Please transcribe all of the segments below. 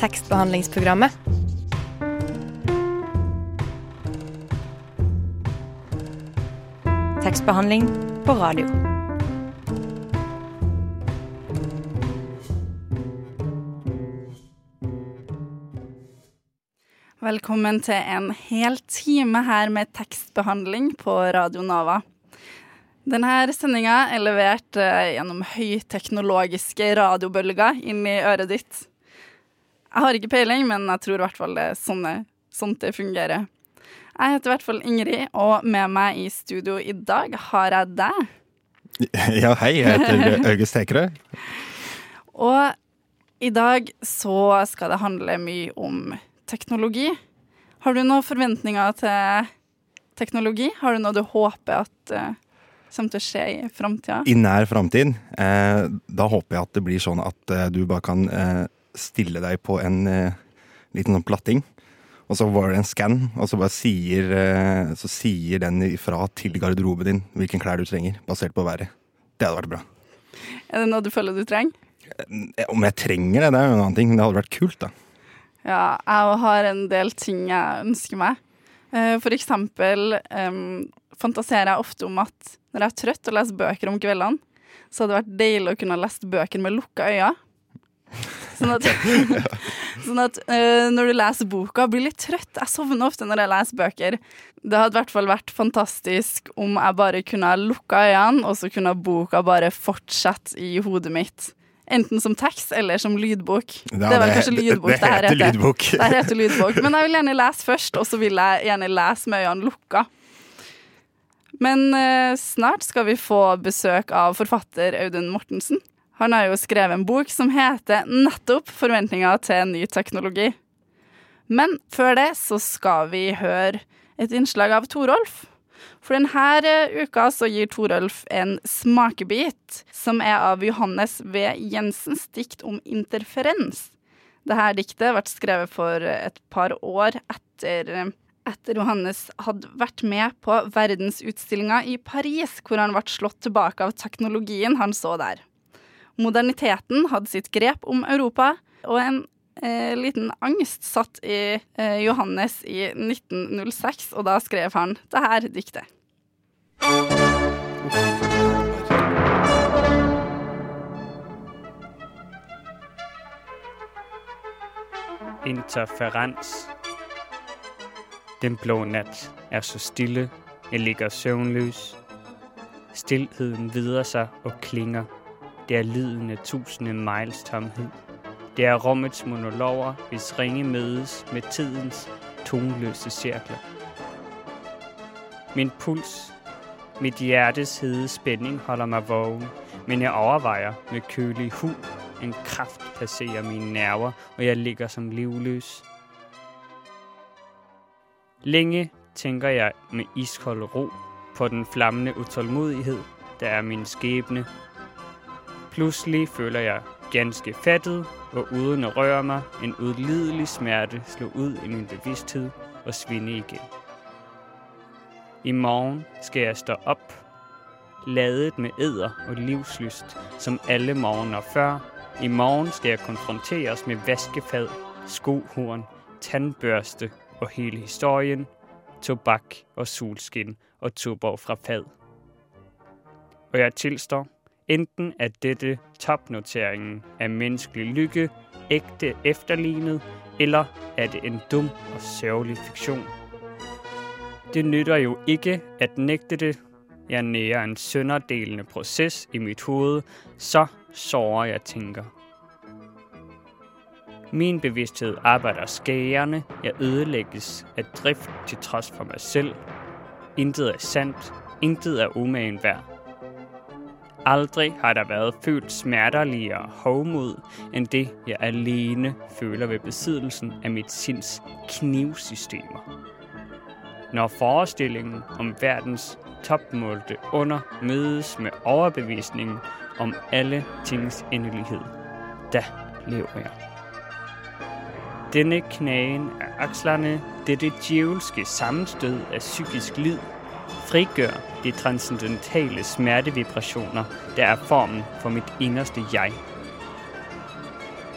tekstbehandlingsprogrammet. Tekstbehandling på radio. Velkommen til en hel time her med tekstbehandling på Radio Nava. Denne sendinga er levert eh, gjennom høyteknologiske radiobølger inn i øret ditt. Jeg har ikke peiling, men jeg tror i hvert fall det er sånn det, sånn det fungerer. Jeg heter i hvert fall Ingrid, og med meg i studio i dag har jeg deg. Ja, hei, jeg heter August Tekerø. Og i dag så skal det handle mye om teknologi. Har du noen forventninger til teknologi? Har du noe du håper at uh, kommer til å skje i framtida? I nær framtid. Eh, da håper jeg at det blir sånn at eh, du bare kan eh, stille deg på en eh, liten sånn platting. Og så var det en skann, og så bare sier, eh, så sier den ifra til garderoben din hvilken klær du trenger, basert på været. Det hadde vært bra. Er det noe du føler du trenger? Eh, Om jeg trenger det, det er jo en annen ting, men det hadde vært kult, da. Ja, jeg har en del ting jeg ønsker meg. For eksempel um, fantaserer jeg ofte om at når jeg er trøtt og leser bøker om kveldene, så hadde det vært deilig å kunne ha lest bøker med lukka øyne. Sånn at, sånn at uh, når du leser boka, blir litt trøtt. Jeg sovner ofte når jeg leser bøker. Det hadde i hvert fall vært fantastisk om jeg bare kunne ha lukka øynene, og så kunne boka bare fortsette i hodet mitt. Enten som tekst eller som lydbok. Ja, det er vel kanskje lydbok det- det her heter lydbok. Det her heter lydbok. Men jeg vil gjerne lese først, og så vil jeg gjerne lese med øynene lukka. Men uh, snart skal vi få besøk av forfatter Audun Mortensen. Han har jo skrevet en bok som heter nettopp 'Forventninger til ny teknologi'. Men før det så skal vi høre et innslag av Torolf. For denne eh, uka så gir Torolf en smakebit, som er av Johannes V. Jensens dikt om interferens. Dette diktet ble skrevet for et par år etter, etter Johannes hadde vært med på verdensutstillinga i Paris, hvor han ble slått tilbake av teknologien han så der. Moderniteten hadde sitt grep om Europa, og en eh, liten angst satt i eh, Johannes i 1906, og da skrev han dette diktet. Interferens. Den blå nat er så stille, jeg ligger søvnløs. Stilheden vider sig og klinger. Det er lyden af tusinde miles tomhed. Det er rummets monologer, hvis ringe mødes med tidens tonløse cirkler. Min puls, mit hjertes hede spænding holder mig vågen, men jeg overvejer med kølig hu. En kraft passerer mine nerver, og jeg ligger som livløs. Længe tænker jeg med iskold ro på den flammende utålmodighed, der er min skæbne. Pludselig føler jeg ganske fattet, og uden at røre mig, en udlidelig smerte slå ud i min bevidsthed og svinde igen. I morgen skal jeg stå op, ladet med æder og livslyst, som alle morgener før. I morgen skal jeg konfronteres med vaskefad, skohorn, tandbørste og hele historien, tobak og solskin og tuborg fra fad. Og jeg tilstår, enten er dette topnoteringen av menneskelig lykke ægte efterlignet, eller er det en dum og sørgelig fiktion. Det nytter jo ikke at nægte det. Jeg nærer en sønderdelende proces i mitt hoved, så sårer jeg tenker. Min bevidsthed arbejder skærende. Jeg ødelægges af drift til trods for mig selv. Intet er sandt. Intet er umagen værd. Aldrig har der været følt smerteligere hovmod, end det, jeg alene føler ved besiddelsen af mit sinds knivsystemer. Når forestillingen om verdens topmålte under mødes med overbevisningen om alle tings endelighed, da lever jeg. Denne knagen af akslerne, dette djævelske sammenstød af psykisk lid, frigør de transcendentale smertevibrationer, der er formen for mit inderste jeg.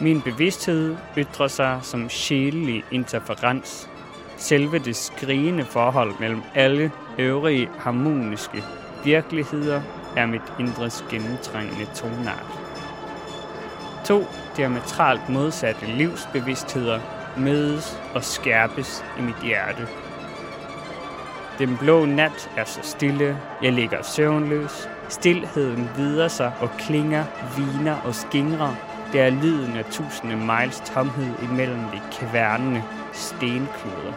Min bevidsthed ytrer sig som sjælelig interferens. Selve det skrigende forhold mellem alle øvrige harmoniske virkeligheder er mit indres gennemtrængende tonart. To diametralt modsatte livsbevidstheder mødes og skærpes i mit hjerte. Den blå nat er så stille, jeg ligger søvnløs. Stilheden vider sig og klinger, viner og skingrer. Det er lyden af tusinde miles tomhed imellem de kværnende stenkloder.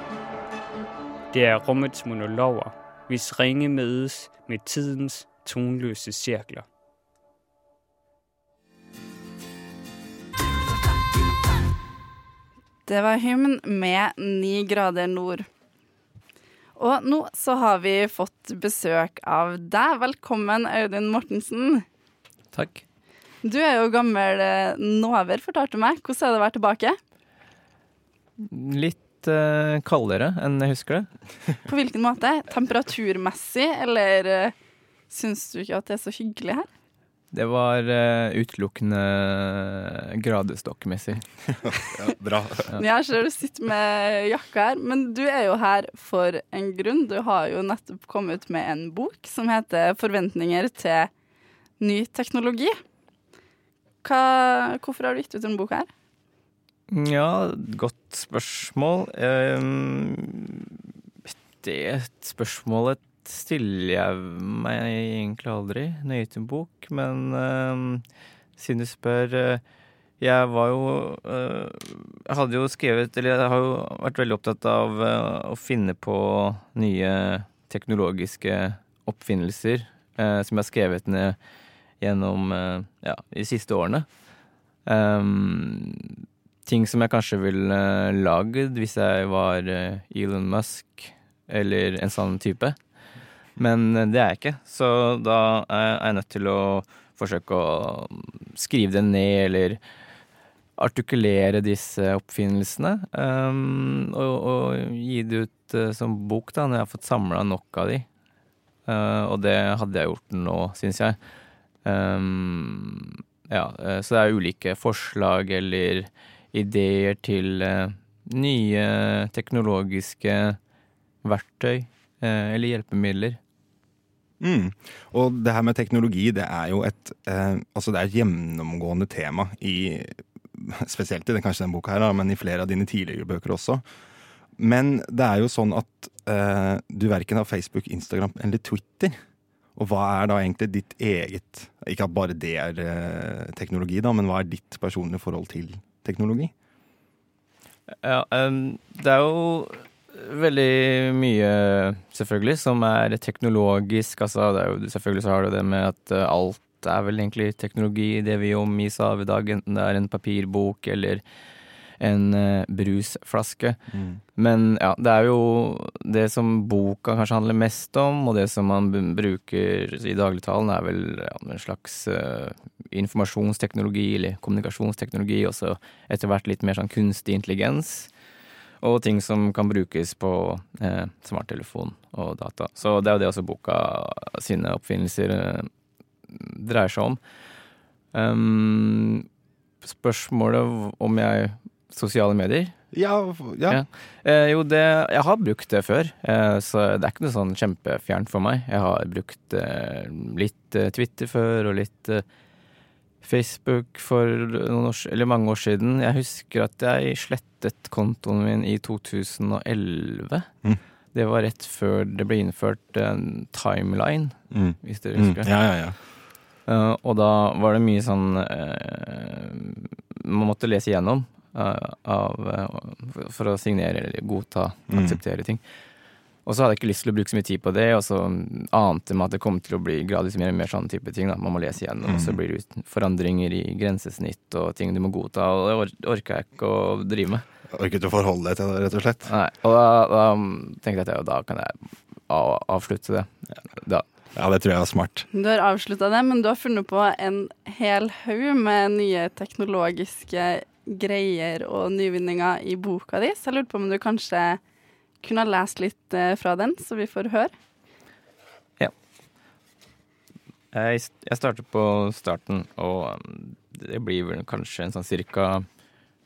Det er rummets monologer, hvis ringe mødes med tidens tonløse cirkler. Det var hymn med Ni grader nord. Og nå så har vi fått besøk av deg. Velkommen, Audun Mortensen. Takk. Du er jo gammel eh, nover, fortalte du meg. Hvordan er det å være tilbake? Litt uh, kaldere enn jeg husker det. På hvilken måte? Temperaturmessig, eller uh, syns du ikke at det er så hyggelig her? Det var uh, utelukkende gradestokkmessig. Ja, bra. Jeg ser du sitter med jakka her, men du er jo her for en grunn. Du har jo nettopp kommet med en bok som heter 'Forventninger til ny teknologi'. Hva, hvorfor har du gitt ut en bok her? Ja, godt spørsmål. Um, det spørsmålet stiller jeg meg egentlig aldri nøye til en bok, men uh, siden du spør uh, Jeg var jo uh, Jeg hadde jo skrevet Eller jeg har jo vært veldig opptatt av eh, å finne på nye teknologiske oppfinnelser eh, som jeg har skrevet ned gjennom eh, ja, de siste årene. Um, ting som jeg kanskje ville lagd hvis jeg var eh, Elon Musk eller en sånn type. Men eh, det er jeg ikke, så da er jeg nødt til å forsøke å skrive det ned eller artikulere disse oppfinnelsene. Um, og, og gi det ut uh, som bok da, når jeg har fått samla nok av de. Uh, og det hadde jeg gjort nå, syns jeg. Um, ja, uh, så det er ulike forslag eller ideer til eh, nye teknologiske verktøy eh, eller hjelpemidler. Mm. Og det her med teknologi, det er jo et, eh, altså det er et gjennomgående tema i Spesielt i den, kanskje den boka her, men i flere av dine tidligere bøker også. Men det er jo sånn at eh, du verken har Facebook, Instagram eller Twitter. Og hva er da egentlig ditt eget Ikke at bare det er eh, teknologi, da, men hva er ditt personlige forhold til teknologi? Ja, um, det er jo veldig mye, selvfølgelig, som er teknologisk. Altså, det jo, selvfølgelig så har du det med at eh, alt er vel egentlig teknologi, det vi omgis av i dag, enten det er en papirbok eller en eh, brusflaske. Men ja, det er jo det som boka kanskje handler mest om, og det som man bruker i dagligtalen, er vel ja, en slags uh, informasjonsteknologi eller kommunikasjonsteknologi, og så etter hvert litt mer sånn kunstig intelligens. Og ting som kan brukes på eh, smarttelefon og data. Så det er jo det også boka sine oppfinnelser eh, dreier seg om. Um, spørsmålet om jeg Sosiale medier? Ja, ja. Ja. Eh, jo, det Jeg har brukt det før, eh, så det er ikke noe sånn kjempefjernt for meg. Jeg har brukt eh, litt eh, Twitter før, og litt Facebook for år, eller mange år siden. Jeg husker at jeg slettet kontoen min i 2011. Mm. Det var rett før det ble innført en timeline, Mm. hvis dere husker Mm. ja, ja, ja. Uh, og da var det mye sånn uh, Man måtte lese igjennom uh, av, for å signere eller godta, Mm. akseptere ting. Og så hadde jeg ikke lyst til å bruke så mye tid på det, og så ante meg at det kom til å bli gradvis mer og mer sånn type ting. Da. Man må lese igjennom, og så Mm. blir det forandringer i grensesnitt og ting du må godta, og det or orka jeg ikke å drive med. Orket å forholde deg til det, rett og slett? Nei, og da, da tenkte jeg at ja, da kan jeg av avslutte det. Da. Ja, det tror jeg er smart. Du har avslutta det, men du har funnet på en hel haug med nye teknologiske greier og nyvinninger i boka di, så jeg lurte på om du kanskje kunne ha lest litt eh, fra den, så vi får høre. Ja. jeg starter på starten, og um, det blir vel kanskje en sånn cirka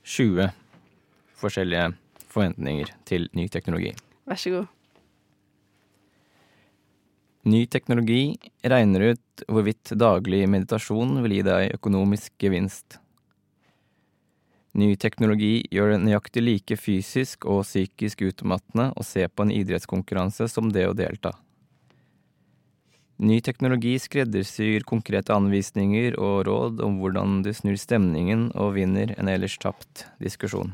20 forskjellige forventninger til ny teknologi. Vær så god. Ny teknologi regner ut hvorvidt daglig meditasjon vil gi deg økonomisk gevinst. Ny teknologi gjør det nøyaktig like fysisk og psykisk utmattende å se på en idrettskonkurranse som det å delta. Ny teknologi skreddersyr konkrete anvisninger og råd om hvordan du snur stemningen og vinner en ellers tapt diskusjon.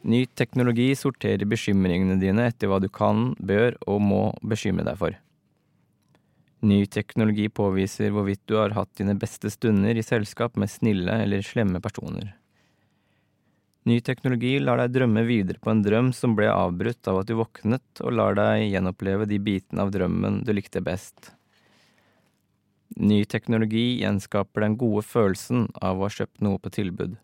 Ny teknologi sorterer bekymringene dine etter hva du kan, bør og må bekymre deg for. Ny teknologi påviser hvorvidt du har hatt dine beste stunder i selskap med snille eller slemme personer. Ny teknologi lar deg drømme videre på en drøm som ble avbrutt av at du våknet, og lar deg gjenoppleve de bitene av drømmen du likte best. Ny teknologi gjenskaper den gode følelsen av å ha kjøpt noe på tilbud.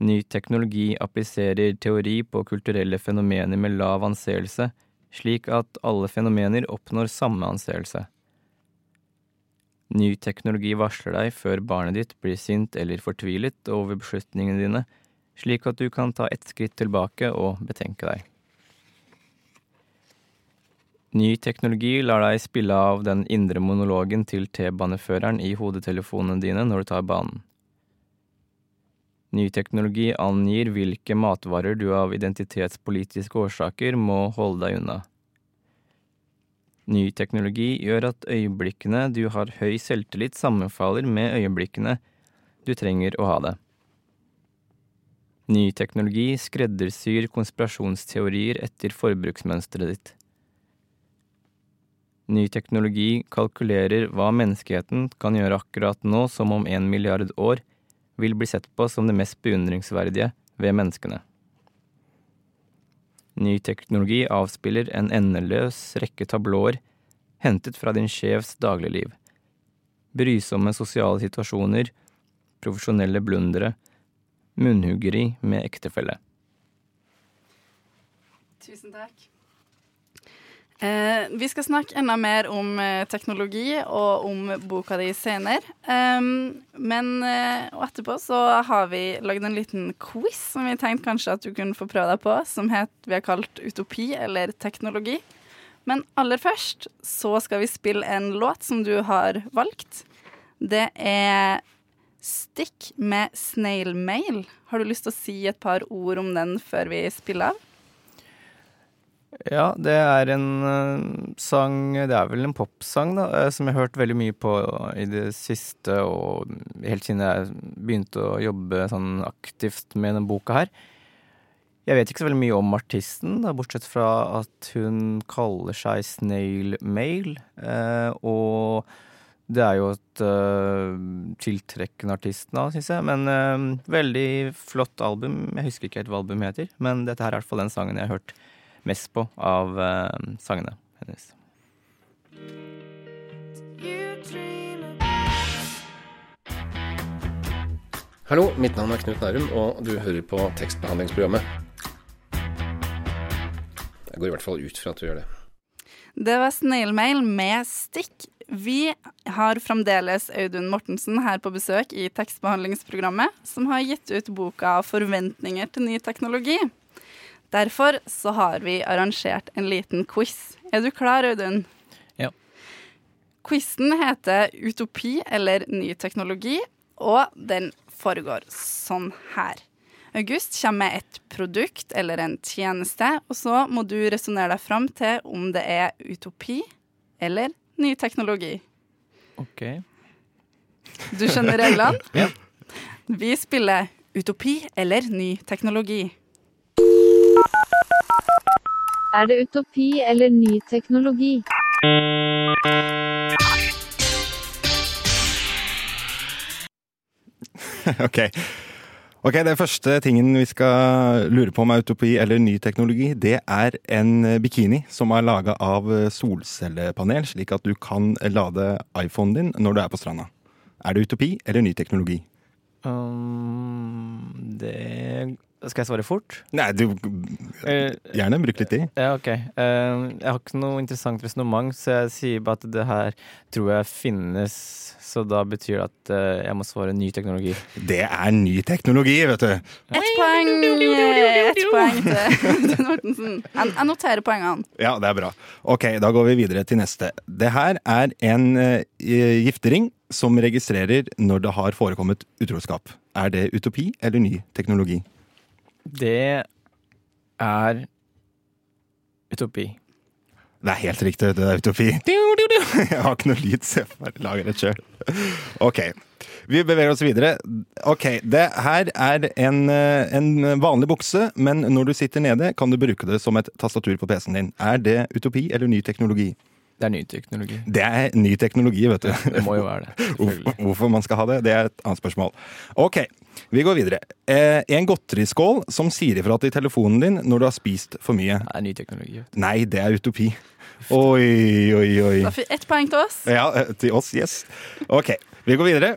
Ny teknologi appliserer teori på kulturelle fenomener med lav anseelse, slik at alle fenomener oppnår samme anseelse. Ny teknologi varsler deg før barnet ditt blir sint eller fortvilet over beslutningene dine, slik at du kan ta ett skritt tilbake og betenke deg. Ny teknologi lar deg spille av den indre monologen til T-baneføreren i hodetelefonene dine når du tar banen. Ny teknologi angir hvilke matvarer du av identitetspolitiske årsaker må holde deg unna. Ny teknologi gjør at øyeblikkene du har høy selvtillit, sammenfaller med øyeblikkene du trenger å ha det. Ny teknologi skreddersyr konspirasjonsteorier etter forbruksmønsteret ditt. Ny teknologi kalkulerer hva menneskeheten kan gjøre akkurat nå som om en milliard år vil bli sett på som det mest beundringsverdige ved menneskene. Ny teknologi avspiller en endeløs rekke tablåer hentet fra din sjefs dagligliv. Brysomme sosiale situasjoner, profesjonelle blundere, munnhuggeri med ektefelle. Tusen takk. Eh, vi skal snakke enda mer om eh, teknologi og om boka di senere. Um, men eh, og etterpå så har vi lagd en liten quiz som vi tenkte kanskje at du kunne få prøve deg på, som het, vi har kalt Utopi eller teknologi. Men aller først så skal vi spille en låt som du har valgt. Det er Stick med Snail Mail. Har du lyst til å si et par ord om den før vi spiller av? Ja, det er en uh, sang Det er vel en popsang, da, uh, som jeg har hørt veldig mye på i det siste, og helt siden jeg begynte å jobbe sånn aktivt med denne boka her. Jeg vet ikke så veldig mye om artisten, da, bortsett fra at hun kaller seg Snail Mail. Eh, og det er jo et tiltrekkende artist nå, syns jeg. Men veldig flott album. Jeg husker ikke helt hva albumet heter, men dette her er i hvert fall den sangen jeg har hørt mest på av uh, sangene hennes. Hallo, mitt navn er Knut Nærum, og du hører på tekstbehandlingsprogrammet. Jeg går i hvert fall ut fra at du gjør det. Det var Snailmail med stikk. Vi har fremdeles Audun Mortensen her på besøk i tekstbehandlingsprogrammet, som har gitt ut boka 'Forventninger til ny teknologi'. Derfor så har vi arrangert en liten quiz. Er du klar, Audun? Ja. Quizen heter Utopi eller ny teknologi, og den foregår sånn her. August kommer med et produkt eller en tjeneste, og så må du resonnere deg fram til om det er utopi eller ny teknologi. Ok. Du skjønner reglene? Ja. Vi spiller utopi eller ny teknologi. Er det utopi eller ny teknologi? ok. Ok, Det første tingen vi skal lure på om er utopi eller ny teknologi, det er en bikini som er laga av solcellepanel, slik at du kan lade iPhonen din når du er på stranda. Er det utopi eller ny teknologi? Um, det Skal jeg svare fort? Nei, du Eh, Gjerne bruk litt tid. Ja, ok. Eh, jeg har ikke noe interessant resonnement, så jeg sier bare at det her tror jeg finnes. Så da betyr det at eh, jeg må svare ny teknologi. Det er ny teknologi, vet du. Ett poeng, ett poeng til Nortensen Mortensen. Jeg, noterer poengene. Ja, det er bra. Ok, da går vi videre til neste. Det her er en giftering som registrerer når det har forekommet utroskap. Er det utopi eller ny teknologi? Det er utopi. Det er helt riktig, det er utopi. Jeg har ikke noe lyd, så jeg bare lager det sjøl. Ok, vi beveger oss videre. Ok, det her er en, eh, en vanlig bukse, men når du sitter nede, kan du bruke det som et tastatur på PC-en din. Er det utopi eller ny teknologi? Det er ny teknologi. Det er ny teknologi, vet du. Det må jo være det. Hvorfor, hvorfor man skal ha det, det er et annet spørsmål. Ok, vi går videre. Eh, en godteriskål som sier ifra til telefonen din når du har spist for mye. Det er ny teknologi. Nei, det er utopi. Oi, oi, oi. Da fikk ett poeng til oss. Ja, eh, til oss, yes. Ok, vi går videre.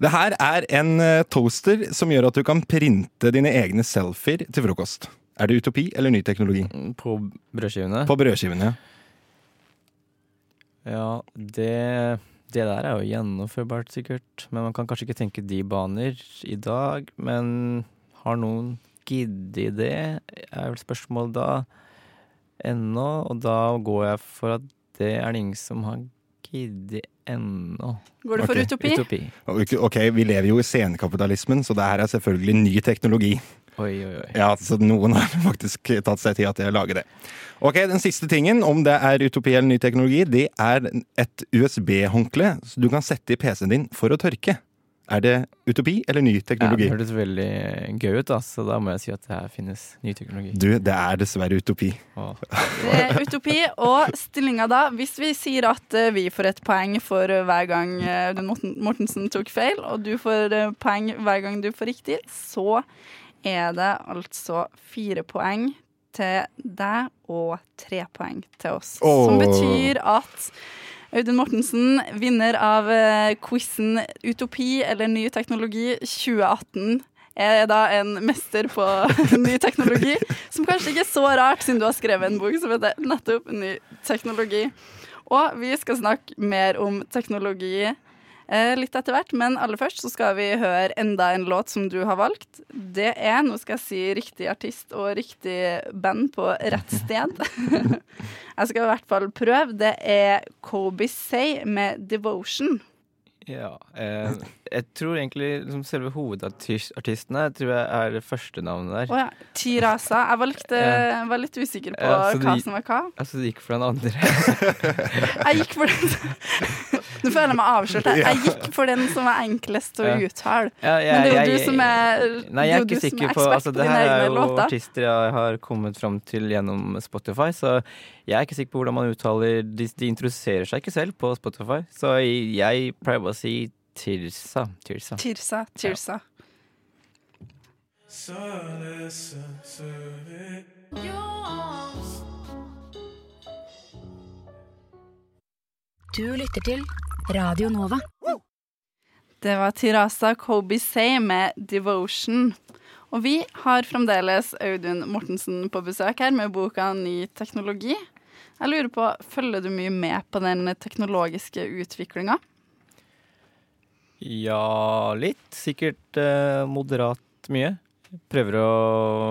Det her er en eh, toaster som gjør at du kan printe dine egne selfier til frokost. Er det utopi eller ny teknologi? På brødskivene. På brødskivene. Ja, det, det der er jo gjennomførbart, sikkert. Men man kan kanskje ikke tenke de baner i dag. Men har noen giddet det, er vel spørsmålet da. Ennå. Og da går jeg for at det er det ingen som har giddet ennå. Går det for okay. utopi? Utopi. Ok, vi lever jo i senkapitalismen, så det her er selvfølgelig ny teknologi. Oi, oi, oi. Ja, så noen har faktisk tatt seg tid til å lage det. Ok, Den siste tingen, om det er utopi eller ny teknologi, det er et USB-håndkle du kan sette i PC-en din for å tørke. Er det utopi eller ny Ja, teknologi? det hørtes veldig gøy ut, da, så da må jeg si at det her finnes ny teknologi. Du, det er dessverre utopi. Åh. Det er utopi. Og stillinga da, hvis vi sier at eh, vi får et poeng for eh, hver gang eh, Audun Mortensen tok feil, og du får poeng hver gang du får riktig, så er det altså fire poeng til deg og tre poeng til oss. Som betyr at Audun Mortensen, vinner av eh, quizen Utopi eller ny teknologi 2018, er da en mester på ny teknologi. Som kanskje ikke er så rart, siden du har skrevet en bok som heter nettopp Ny teknologi. Og vi skal snakke mer om teknologi litt etter hvert, men aller først så skal vi høre enda en låt som du har valgt. Det er, nå skal jeg si riktig artist og riktig band på rett sted. jeg skal i hvert fall prøve. Det er Kobe Say med 'Devotion'. Ja, eh, jeg tror egentlig liksom selve hovedartistene tror jeg er det første navnet der. Å ja. Tirasa. Jeg valgte, Ja. var litt usikker på Ja, hva gikk, som var hva. Altså, det gikk for den andre. Jeg gikk for den Nå føler jeg meg avslørt. jeg. Jeg gikk for den som var enklest å uttale. Ja, ja, Men det er jo jeg- du som er Nei, jeg er ikke du sikker er på altså, Det her er jo låter. artister jeg har kommet fram til gjennom Spotify, så jeg er ikke sikker på hvordan man uttaler De, de introduserer seg ikke selv på Spotify, så jeg, jeg pleier bare å si Tirsa. Tirsa. Tirsa, Tirsa. Du lytter til Radio Nova. Det var Tirasa Kobe Say med 'Devotion'. Og vi har fremdeles Audun Mortensen på besøk her med boka 'Ny teknologi'. Jeg lurer på, Følger du mye med på den teknologiske utviklinga? Ja, litt. Sikkert eh, moderat mye. Prøver å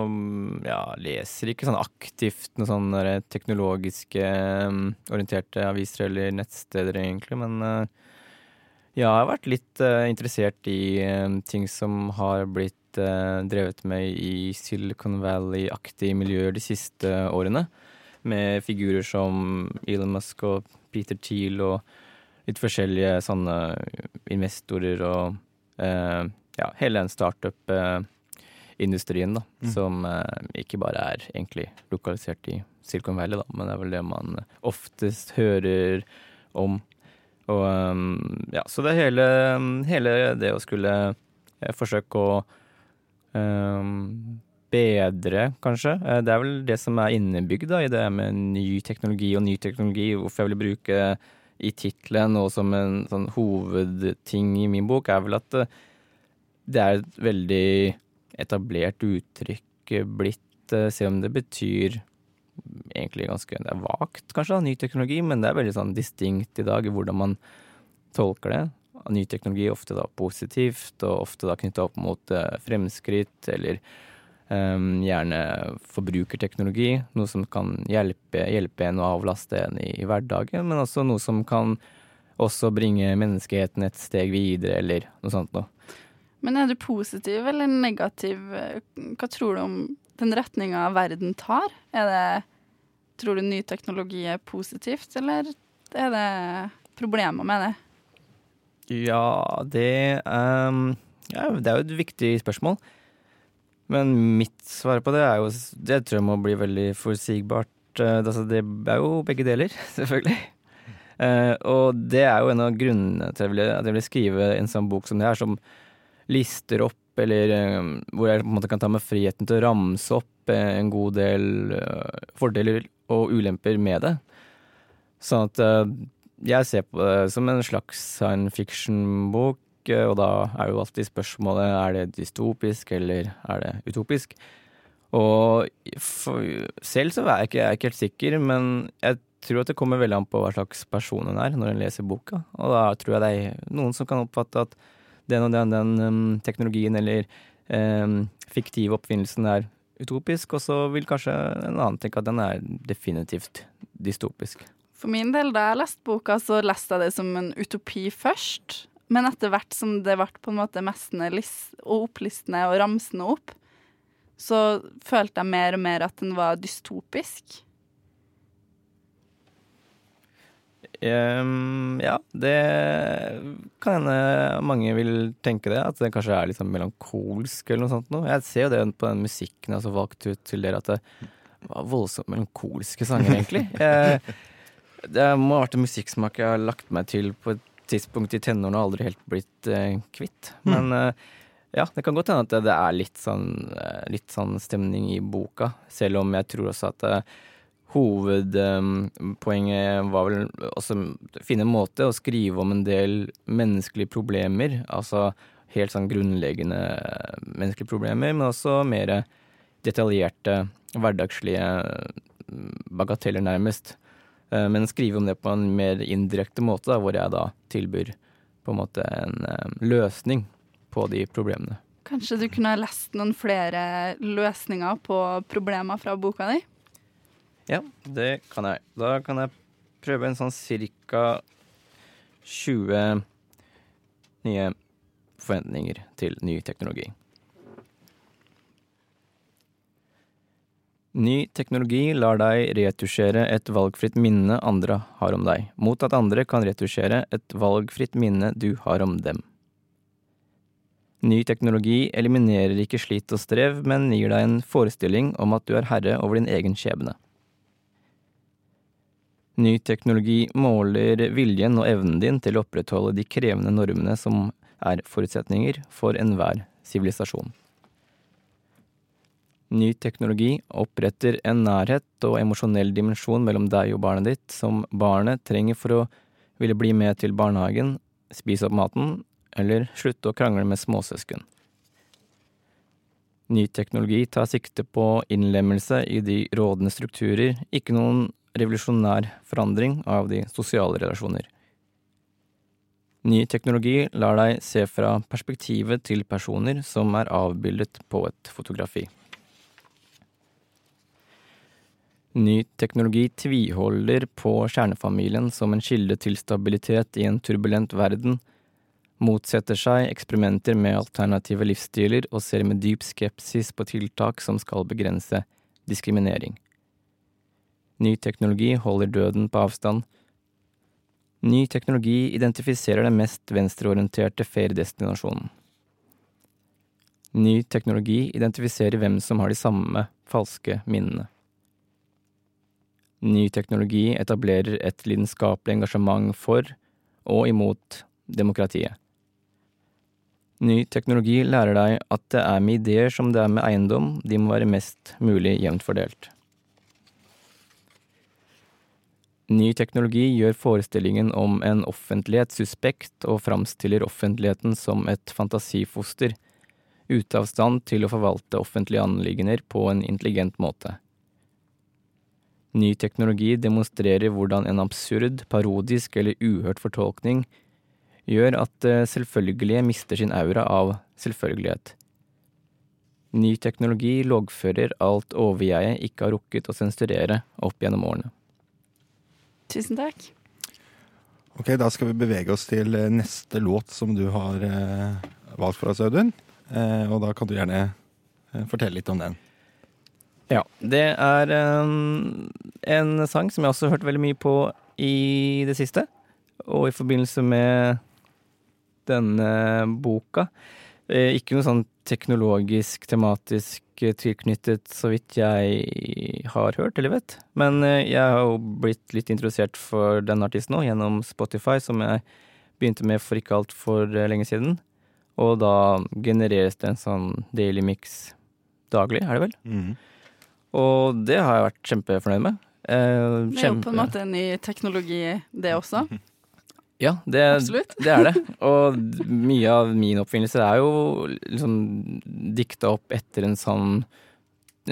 mm, Ja, leser ikke sånn aktivt noen sånne teknologiske mm, orienterte aviser eller nettsteder, egentlig, men eh, ja, jeg har vært litt eh, interessert i eh, ting som har blitt eh, drevet med i Silicon Valley-aktige miljøer de siste årene. Med figurer som Elon Musk og Peter Thiel og litt forskjellige sånne investorer og eh, ja, hele den startup-industrien, da. Mm. Som eh, ikke bare er egentlig lokalisert i Silicon Valley, da, men det er vel det man oftest hører om. Og um, ja, så det er hele, hele det å skulle eh, forsøke å um, bedre, kanskje. Eh, Det er vel det som er innebygd da, i det med ny teknologi og ny teknologi. Hvorfor jeg vil bruke i tittelen og som en sånn hovedting i min bok, er vel at eh, det er et veldig etablert uttrykk eh, blitt, Se om det betyr egentlig ganske Det er vagt, kanskje, da, ny teknologi, men det er veldig sånn distinkt i dag i hvordan man tolker det. Ny teknologi ofte da positivt, og ofte da knytta opp mot eh, fremskritt, eller um, gjerne forbrukerteknologi. Noe som kan hjelpe, hjelpe en å avlaste en i, i hverdagen, men også noe som kan også bringe menneskeheten et steg videre, eller noe sånt noe. Men er du positiv eller negativ? Hva tror du om den retninga verden tar? Er det Tror du ny teknologi er positivt, eller er det problemer med det? Ja, det um, ja, Det er jo et viktig spørsmål. Men mitt svar på det er jo Det tror jeg må bli veldig forutsigbart. Uh, altså, det er jo begge deler, selvfølgelig. Uh, og det er jo en av grunnene til at jeg vil skrive en sånn bok som det her, som lister opp, eller um, hvor jeg på en måte kan ta meg friheten til å ramse opp en god del fordeler og ulemper med det. Sånn at jeg ser på det som en slags science fiction-bok, og da er jo alltid spørsmålet er det dystopisk eller er det utopisk. Og for, selv så er jeg, ikke, jeg er ikke helt sikker, men jeg tror at det kommer veldig an på hva slags person hun er når hun leser boka. Og da tror jeg det er noen som kan oppfatte at den og den, den um, teknologien eller um, fiktive oppfinnelsen er utopisk, og så vil kanskje en annen tenke at den er definitivt dystopisk. For min del, da jeg leste boka, så leste jeg det som en utopi først. Men etter hvert som det ble på en måte mestende og opplistende og ramsende opp, så følte jeg mer og mer at den var dystopisk. Um, ja, det kan hende mange vil tenke det. At det kanskje er litt sånn melankolsk eller noe sånt. Noe. Jeg ser jo det på den musikken jeg har valgt ut til dere, at det var voldsomt melankolske sanger, egentlig. Jeg, Det må ha vært en musikksmak jeg har lagt meg til på et tidspunkt i tenårene aldri helt blitt eh, kvitt. Mm. Men eh, ja, det kan godt hende at det er litt sånn, eh, litt sånn stemning i boka. Selv om jeg tror også at eh, hovedpoenget var vel også å finne en måte å skrive om en del menneskelige problemer. Altså helt sånn grunnleggende menneskelige problemer, men også mer detaljerte, hverdagslige bagateller, nærmest. Eh, men skrive om det på en mer indirekte måte, da, hvor jeg da tilbyr på en måte en um, løsning på de problemene. Kanskje du kunne ha lest noen flere løsninger på problemer fra boka di? Ja, det kan jeg. Da kan jeg prøve en sånn cirka 20 nye forventninger til ny teknologi. Ny teknologi lar deg retusjere et valgfritt minne andre har om deg, mot at andre kan retusjere et valgfritt minne du har om dem. Ny teknologi eliminerer ikke slit og strev, men gir deg en forestilling om at du er herre over din egen skjebne. Ny teknologi måler viljen og evnen din til å opprettholde de krevende normene som er forutsetninger for enhver sivilisasjon. Ny teknologi oppretter en nærhet og emosjonell dimensjon mellom deg og barnet ditt som barnet trenger for å ville bli med til barnehagen, spise opp maten eller slutte å krangle med småsøsken. Ny teknologi tar sikte på innlemmelse i de rådende strukturer, ikke noen revolusjonær forandring av de sosiale relasjoner. Ny teknologi lar deg se fra perspektivet til personer som er avbildet på et fotografi. Ny teknologi tviholder på kjernefamilien som en kilde til stabilitet i en turbulent verden, motsetter seg eksperimenter med alternative livsstiler og ser med dyp skepsis på tiltak som skal begrense diskriminering. Ny teknologi holder døden på avstand. Ny teknologi identifiserer den mest venstreorienterte feriedestinasjonen. Ny teknologi identifiserer hvem som har de samme falske minnene. Ny teknologi etablerer et lidenskapelig engasjement for og imot demokratiet. Ny teknologi lærer deg at det er med ideer som det er med eiendom, de må være mest mulig jevnt fordelt. Ny teknologi gjør forestillingen om en offentlighet suspekt og framstiller offentligheten som et fantasifoster, ute av stand til å forvalte offentlige anliggender på en intelligent måte. Ny teknologi demonstrerer hvordan en absurd, parodisk eller uhørt fortolkning gjør at det selvfølgelige mister sin aura av selvfølgelighet. Ny teknologi loggfører alt overjeget ikke har rukket å sensurere opp gjennom årene. Tusen takk. Ok, Da skal vi bevege oss til eh, neste låt som du har eh, valgt for oss, Audun. Eh, og da kan du gjerne eh, fortelle litt om den. Ja, det er um, en sang som jeg også har hørt veldig mye på i det siste. Og i forbindelse med denne boka. Eh, ikke noe sånn teknologisk, tematisk eh, tilknyttet, så vidt jeg har hørt eller vet. Men eh, jeg har jo blitt litt interessert for denne artisten nå gjennom Spotify, som jeg begynte med for ikke altfor lenge siden. Og da genereres det en sånn daily mix daglig, er det vel? Mhm. Og det har jeg vært kjempefornøyd med. Eh, Det er jo på en måte en ny teknologi, det også. Ja, det, det er det. Og mye av min oppfinnelse er jo liksom dikta opp etter en sånn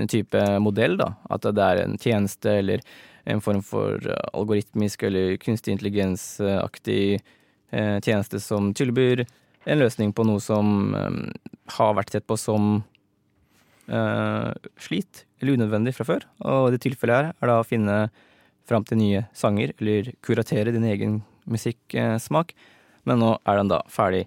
type modell, da. At det er en tjeneste eller en form for eh, algoritmisk eller kunstig intelligensaktig eh, tjeneste som tilbyr en løsning på noe som eh, har vært sett på som eh, slit eller unødvendig fra før. Og det tilfellet her er da å finne fram til nye sanger, eller kuratere din egen musikksmak. Men nå er den da ferdig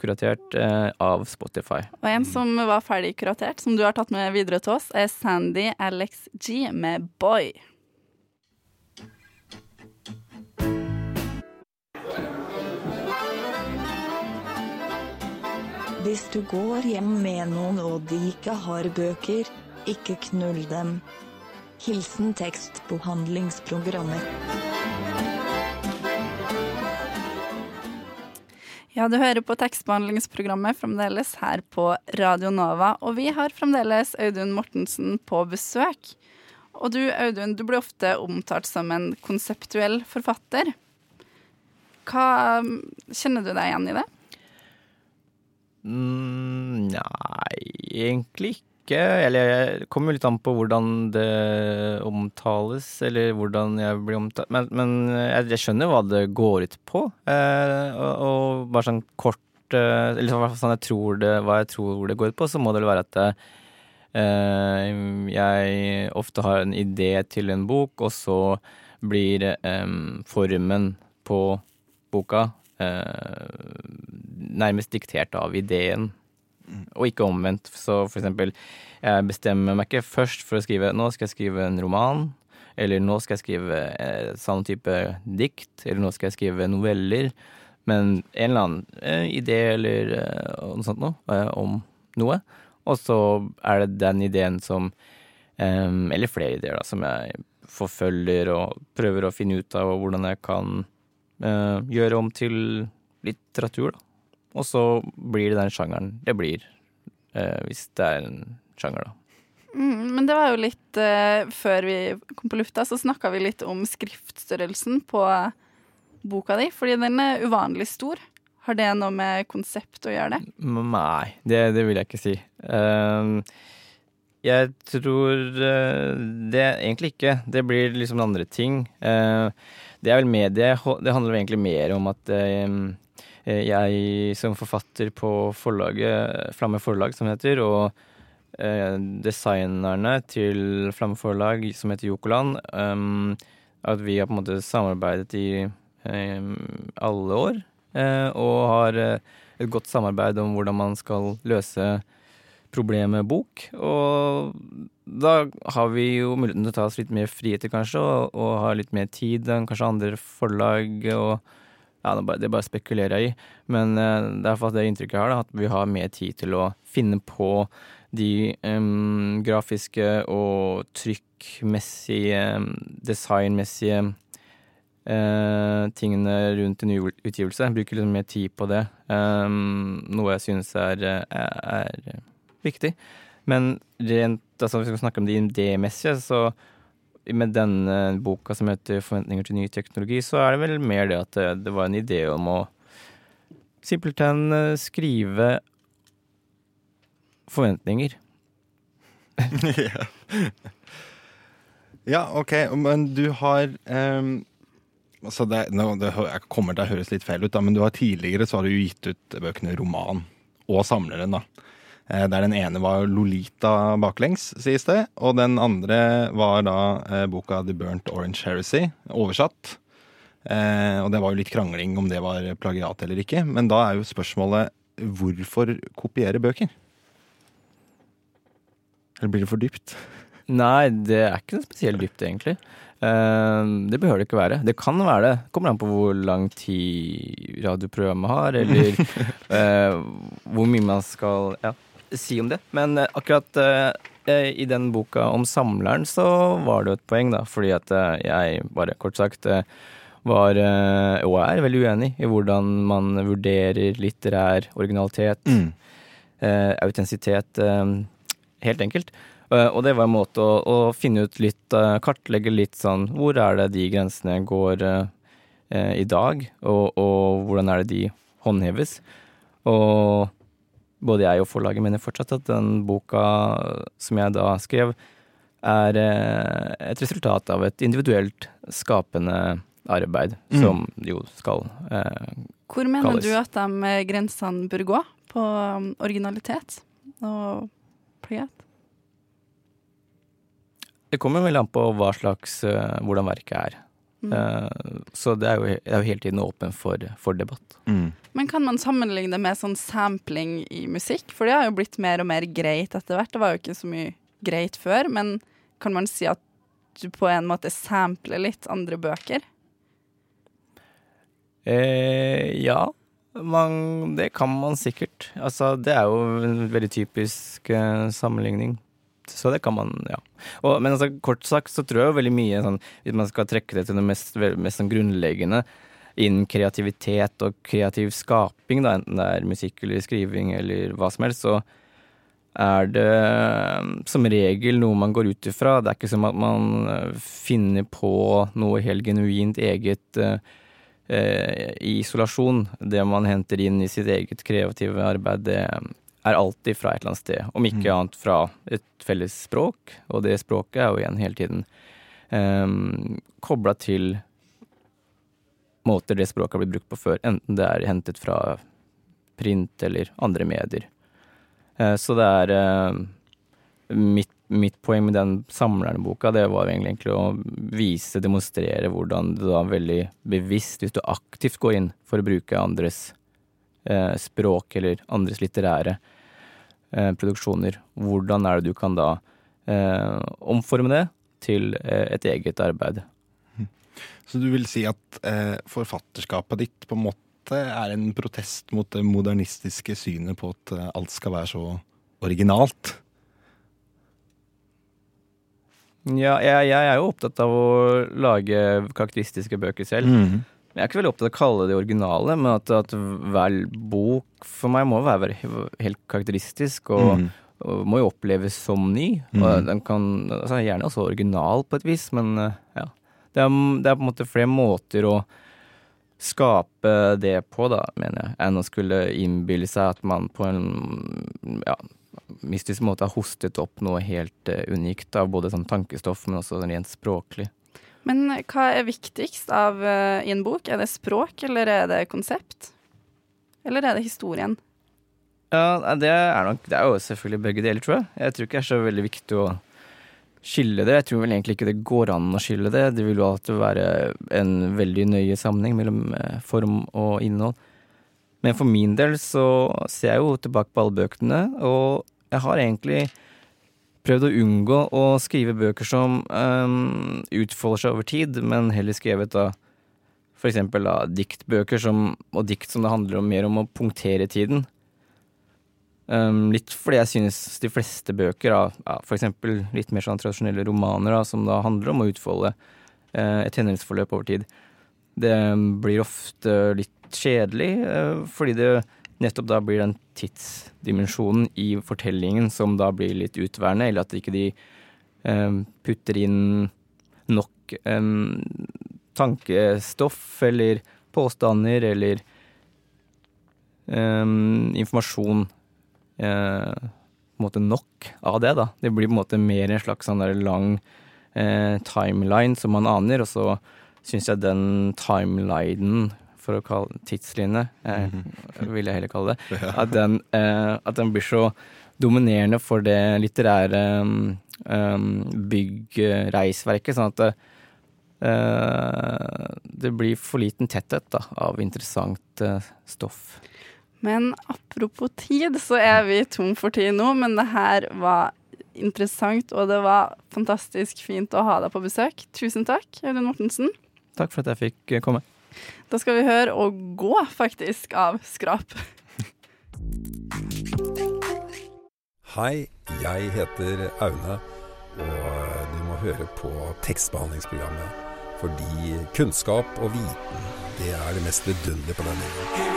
kuratert eh, av Spotify. Og en som var ferdig kuratert, som du har tatt med videre til oss, er Sandy Alex G med Boy. Hvis du går hjem med noen og de ikke har bøker, ikke knull dem. Hilsen tekstbehandlingsprogrammer. Ja, du hører på tekstbehandlingsprogrammet fremdeles her på Radio Nova, og vi har fremdeles Audun Mortensen på besøk. Og du, Audun, du blir ofte omtalt som en konseptuell forfatter. Hva Kjenner du deg igjen i det? Mm, nei, egentlig ikke. Eller det kommer litt an på hvordan det omtales, eller hvordan jeg blir omtalt. Men, men jeg, jeg skjønner hva det går ut på. Eh, og, og bare sånn kort eh, Eller sånn jeg tror det, hva jeg tror det går ut på, så må det vel være at eh, jeg ofte har en idé til en bok, og så blir eh, formen på boka eh, nærmest diktert av ideen, og ikke omvendt. Så for eksempel, jeg bestemmer meg ikke først for å skrive Nå skal jeg skrive en roman, eller nå skal jeg skrive eh, samme type dikt, eller nå skal jeg skrive noveller. Men en eller annen eh, idé eller eh, noe sånt noe, eh, om noe. Og så er det den ideen som eh, Eller flere ideer, da, som jeg forfølger og prøver å finne ut av hvordan jeg kan eh, gjøre om til litteratur, da. Og så blir det den sjangeren det blir, eh, hvis det er en sjanger, da. Mm, men det var jo litt eh, Før vi kom på lufta, så snakka vi litt om skriftstørrelsen på boka di, fordi den er uvanlig stor. Har det noe med konsept å gjøre det? Nei, det, det vil jeg ikke si. Uh, jeg tror uh, det egentlig ikke. Det blir liksom andre ting. Uh, det er vel med det Det handler egentlig mer om at eh, jeg som forfatter på forlaget, Flamme forlag, som heter, og eh, designerne til Flamme forlag, som heter Jokoland, ehm, at vi har på en måte samarbeidet i alle år, eh, og har eh, et godt samarbeid om hvordan man skal løse problemet bok. Og da har vi jo muligheten til å ta oss litt mer friheter, kanskje, og, og ha litt mer tid enn kanskje andre forlag. og ja, det bare, spekulerer jeg i. Men eh, det er iallfall det inntrykket jeg har, da, at vi har mer tid til å finne på de um, grafiske og trykkmessige, designmessige uh, tingene rundt en utgivelse. Jeg bruker litt mer tid på det. um, noe jeg synes er, er, er viktig. Men rent, altså hvis vi skal snakke om det idémessige, så med denne boka som heter 'Forventninger til ny teknologi', så er det vel mer det at det, det var en idé om å simpelthen eh, skrive forventninger. ja. ja, ok, men du har um altså det, nå, det kommer til å høres litt feil ut, da, men du har tidligere så har du gitt ut bøkene Roman og Samleren. da. Eh, Der den ene var Lolita baklengs, sies det, og den andre var da eh, boka The Burnt Orange Heresy, oversatt. Eh, og det var jo litt krangling om det var plagiat eller ikke, men da er jo spørsmålet hvorfor kopiere bøker? Eller blir det for dypt? Nei, det er ikke noe spesielt dypt, egentlig. Det behøver det ikke være. Det kan være det. Kommer an på hvor lang tid radioprogrammet har, eller hvor mye man skal ja, si om det. Men eh, akkurat eh, i den boka om samleren så var det jo et poeng, da. Fordi at eh, jeg, bare kort sagt, eh, var, eh, og er, veldig uenig i hvordan man vurderer litterær originalitet, eh, autentisitet, eh, helt enkelt. Eh, og det var en måte å, å finne ut litt, eh, kartlegge litt sånn Hvor er det de grensene går eh, eh, i dag, og, og hvordan er det de håndheves? Og både jeg og forlaget mener fortsatt at den boka som jeg da skrev, er eh, et resultat av et individuelt skapende arbeid, Mm. som jo skal eh, Hvor mener kalles. du at de grensene bør gå på um, originalitet og plagiat? Det kommer veldig an på hva slags, eh, hvordan verket er. Mm. Eh, så det er jo, det er jo hele tiden åpen for, for debatt. Men kan man sammenligne det med sånn sampling i musikk? For det har jo blitt mer og mer greit etter hvert. Det var jo ikke så mye greit før, men kan man si at du på en måte sampler litt andre bøker? Eh, ja, man, det kan man sikkert. Altså, det er jo en veldig typisk eh, sammenligning. Så det kan man, ja. Og, men altså, kort sagt så tror jeg jo veldig mye sånn, Hvis man skal trekke det til det mest, mest sånn grunnleggende innen kreativitet og kreativ skaping, da, enten det er musikk eller skriving eller hva som helst, så er det eh, som regel noe man går ut ifra. Det er ikke som at man eh, finner på noe helt genuint eget eh, eh, i isolasjon. Det man henter inn i sitt eget kreative arbeid, det er alltid fra et eller annet sted. Om ikke annet fra et felles språk, og det språket er jo igjen hele tiden um, kobla til måter det språket har blitt brukt på før, enten det er hentet fra print eller andre medier. Uh, så det er uh, mitt, mitt poeng med den samlerne-boka, det var egentlig, å vise, demonstrere hvordan du da veldig bevisst, hvis du aktivt går inn for å bruke andres språk eller andres litterære eh, produksjoner, hvordan er det du kan da eh, omforme det til eh, et eget arbeid. Så du vil si at eh, forfatterskapet ditt på en måte er en protest mot det modernistiske synet på at eh, alt skal være så originalt? Ja, jeg, jeg er jo opptatt av å lage karakteristiske bøker selv. Mhm. Jeg er ikke veldig opptatt av å kalle det originale, men at, at hver bok for meg må være helt karakteristisk og, mm. må jo oppleves som ny. Mm. Og den kan altså Gjerne også original på et vis, men eh, ja. Det er, det er på en måte flere måter å skape det på, da, mener jeg, enn å skulle innbille seg at man på en ja, mystisk måte har hostet opp noe helt eh, unikt av både sånn tankestoff, men også rent språklig. Men hva er viktigst av, uh, i en bok? Er det språk, eller er det konsept? Eller er det historien? Ja, det er nok Det er jo selvfølgelig begge deler, tror jeg. Jeg tror ikke det er så veldig viktig å skille det. Jeg tror vel egentlig ikke det går an å skille det. Det vil jo alltid være en veldig nøye sammenheng mellom eh, form og innhold. Men for min del så ser jeg jo tilbake på alle bøkene, og jeg har egentlig prøvd å unngå å skrive bøker som um, utfolder seg over tid, men heller skrevet da eksempel diktbøker som, og dikt som det handler om mer om å punktere tiden. Um, litt fordi jeg synes de fleste bøker, da, ja, eksempel litt mer sånn tradisjonelle romaner, da, som da handler om å utfolde uh, et hendelsesforløp over tid, det blir ofte litt kjedelig, uh, fordi det nettopp da blir den tidsdimensjonen i fortellingen som da blir litt utværende, eller at ikke de eh, putter inn nok eh, tankestoff eller påstander eller eh, informasjon eh, på en måte nok av det, da. Det blir på en måte mer en slags sånn der lang eh, timeline som man aner, og så syns jeg den timelinen, for å kalle tidslinje, eh, vil jeg heller kalle det, at den, eh, at den blir så dominerende for det litterære um, byggreisverket, sånn at det, eh, det blir for liten tetthet da, av interessant eh, stoff. Men apropos tid, så er vi tom for tid nå, men det her var interessant, og det var fantastisk fint å ha deg på besøk. Tusen takk, Audun Mortensen. Takk for at jeg fikk eh, komme. Da skal vi høre å gå, faktisk, av Skrap. Hei, jeg heter Aune, og du må høre på tekstbehandlingsprogrammet. Fordi kunnskap og viten, det er det mest vidunderlige på denne jorden.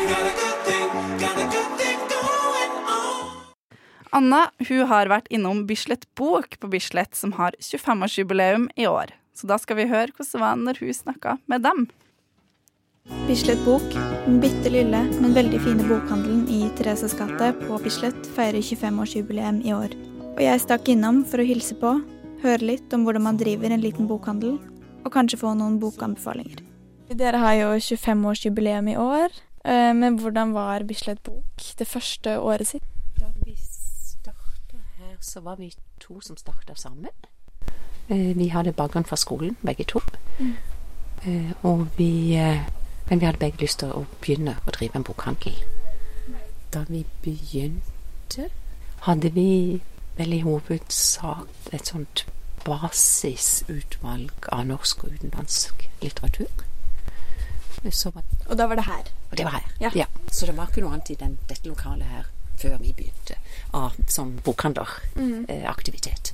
Anna hun har vært innom Bislett Bok på Bislett, som har 25-årsjubileum i år. Så da skal vi høre hvordan det var når hun snakka med dem. Bislett Bok, den bitte lille, men veldig fine bokhandelen i Thereses gate på Bislett, feirer 25-årsjubileum i år. Og jeg stakk innom for å hilse på, høre litt om hvordan man driver en liten bokhandel, og kanskje få noen bokanbefalinger. Dere har jo 25-årsjubileum i år, eh, men hvordan var Bislett Bok det første året sitt? Da vi starta her, så var vi to som starta sammen. Eh, Vi hadde bakgrunn fra skolen, begge to. Mm. Eh, Og vi Men vi hadde begge lyst til å begynne å drive en bokhandel. Da vi begynte, hadde vi vel i hovedsak et sånt basisutvalg av norsk og utenlandsk litteratur. Var, Og da var det her? og det var her. Ja. Ja. Så det var ikke noe annet i den, dette lokalet her før vi begynte av, som Mm. bokhandleraktivitet.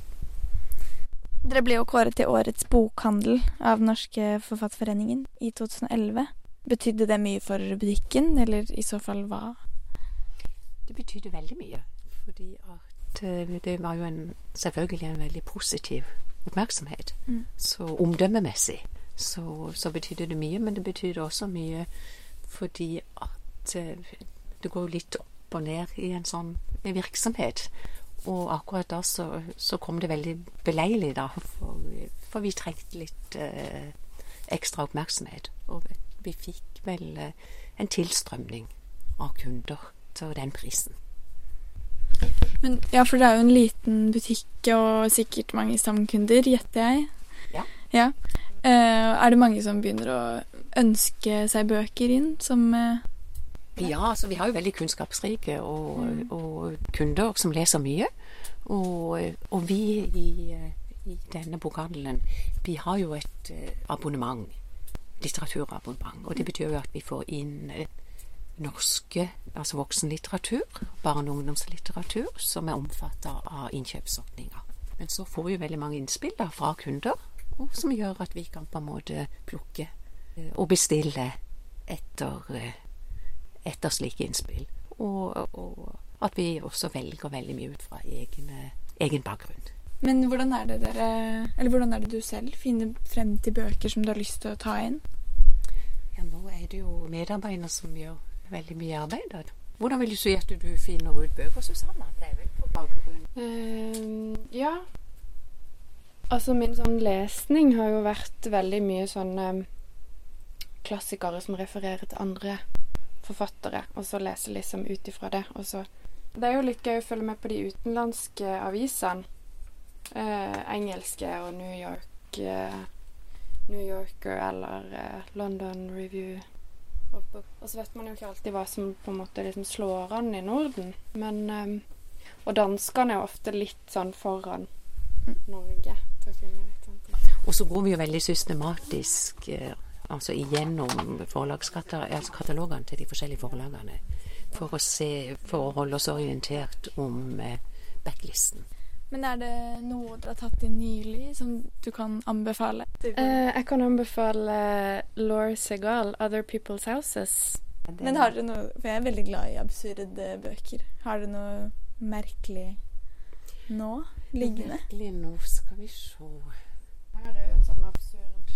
Dere ble jo kåret til årets bokhandel av norske forfatterforeningen i 2011. Betydde det mye for butikken, eller i så fall hva? Det betydde veldig mye. Fordi at eh, det var jo en, selvfølgelig en veldig positiv oppmerksomhet. Mm. Så omdømmemessig så, så betydde det mye, men det betydde også mye fordi at eh, det går litt opp og ned i en sånn virksomhet. Og akkurat da så, så kom det veldig beleilig, da, for, for vi trengte litt eh, ekstra oppmerksomhet. Og vi fikk vel eh, en tilstrømning av kunder til den prisen. Men, ja, for det er jo en liten butikk og sikkert mange stamkunder, gjetter jeg. Ja. Ja. Eh, er det mange som begynner å ønske seg bøker inn, som eh, Ja, altså vi har jo veldig kunnskapsrike og, og kunder som leser mye. Og, og vi i, i denne bokhandelen, vi har jo et abonnement. Litteraturabonnement. Og det betyr jo at vi får inn eh, norske, altså voksenlitteratur, barne- og ungdomslitteratur, som er omfatta av innkjøpsordninga. Men så får vi jo veldig mange innspill da fra kunder, som gjør at vi kan på en måte plukke eh, og bestille etter, eh, etter slike innspill. Og, og at vi også velger veldig mye ut fra egne, egen bakgrunn. Men hvordan er det dere Eller hvordan er det du selv finner frem til bøker som du har lyst til å ta inn? Ja, nå er det jo medarbeidere som gjør veldig mye arbeid. da. Hvordan vil du si at du finner ut bøker, Susanne? Det er vel på bakgrunn uh, ja. Altså, min sånn lesning har jo vært veldig mye sånne klassikere som refererer til andre forfattere, og så lese liksom ut ifra det. Og så Det er jo litt gøy å følge med på de utenlandske avisene. Eh, engelske og New York eh, New Yorker eller eh, London Review. Og, så vet man jo ikke alltid hva som på en måte liksom slår an i Norden. Men ehm, Og danskene er jo ofte litt sånn foran Norge. sånn. Og så går vi jo veldig systematisk altså igjennom forlagskatalogene altså til de forskjellige forlagene for å se, for å holde oss orientert om backlisten. Men er det noe dere har tatt inn nylig som du kan anbefale? Uh, jeg kan anbefale Laure Segal, 'Other People's Houses'. Men har dere noe For jeg er veldig glad i absurde bøker. Har dere noe merkelig nå liggende? Merkelig nå skal vi se Her er jo en sånn absurd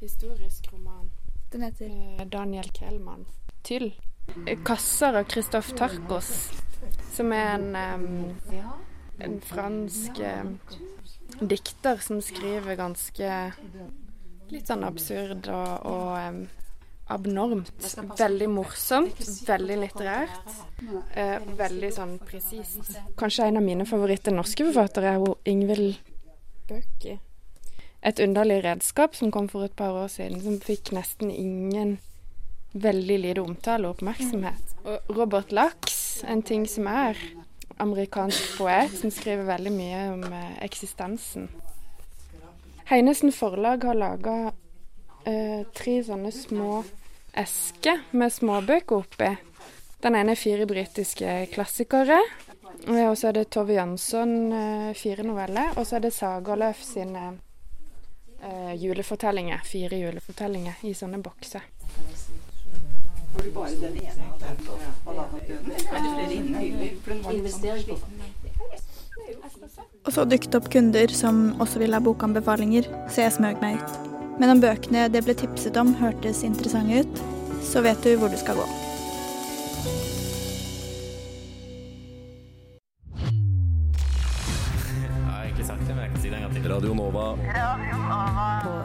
historisk roman. Den heter Eh, Daniel Kjellmann. Tyll. Eh, 'Kasser' av Kristoff Tarkos. Som er en em, en fransk eh, dikter som skriver ganske litt sånn absurd og, og em, abnormt. Veldig morsomt, veldig litterært. Eh, veldig sånn presist. Kanskje en av mine favoritter norske forfattere er Ingvild Bøki. Et underlig redskap som kom for et par år siden, som fikk nesten ingen veldig lite omtale og oppmerksomhet. Og Robert Lax, en ting som er amerikansk poet, som skriver veldig mye om eh, eksistensen. Heinesen forlag har laga eh, tre sånne små esker med småbøker oppi. Den ene er fire britiske klassikere. eh, Og så er det Tove Jansson eh, fire noveller. Og så er det Sagerløf sine eh, julefortellinger. Fire julefortellinger i sånne bokser. Og så dukket det opp kunder som også ville ha bokanbefalinger, så jeg smøg meg ut. Men om bøkene det ble tipset om hørtes interessante ut, så vet du hvor du skal gå. Jeg har egentlig sagt det, men jeg kan si det en gang til. Radio Nova. På, DAB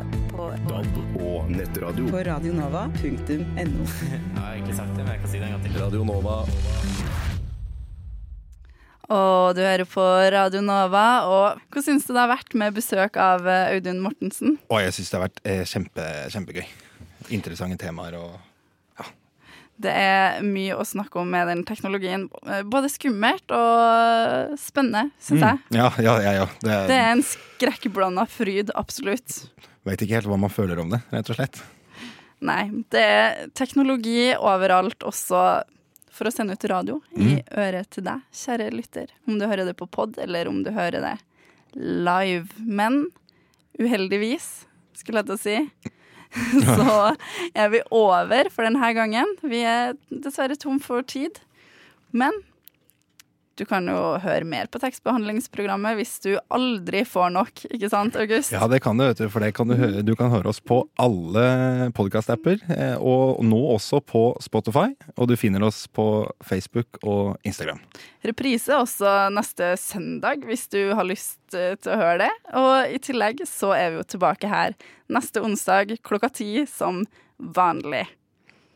nettradio. På radionova.no. Jeg har egentlig sagt det, men jeg kan si det en gang til. Radio Nova. Og du hører på Radio Nova. Og hvordan syns du det har vært med besøk av eh, Audun Mortensen? Og jeg syns det har vært eh, kjempe, kjempegøy. Interessante temaer og ja. Det er mye å snakke om med den teknologien. Eh, Både skummelt og spennende, syns jeg. Mm. Ja, ja, ja. ja. Det, Det er en skrekkblanda fryd, absolutt. Vet ikke helt hva man føler om det, rett og slett. Nei, det er teknologi overalt, også for å sende ut radio i Mm. øret til deg, kjære lytter. Om du hører det på pod, eller om du hører det live. Men uheldigvis, skulle jeg til å si, så er vi over for denne gangen. Vi er dessverre tom for tid. Men du kan jo høre mer på tekstbehandlingsprogrammet hvis du aldri får nok, ikke sant, August? Ja, det kan du, vet du. For det kan du, høre, du kan høre oss på alle podkast-apper. eh, Og nå også på Spotify. Og du finner oss på Facebook og Instagram. Reprise også neste søndag, hvis du har lyst eh, til å høre det. Og i tillegg så er vi jo tilbake her neste onsdag klokka ti som vanlig.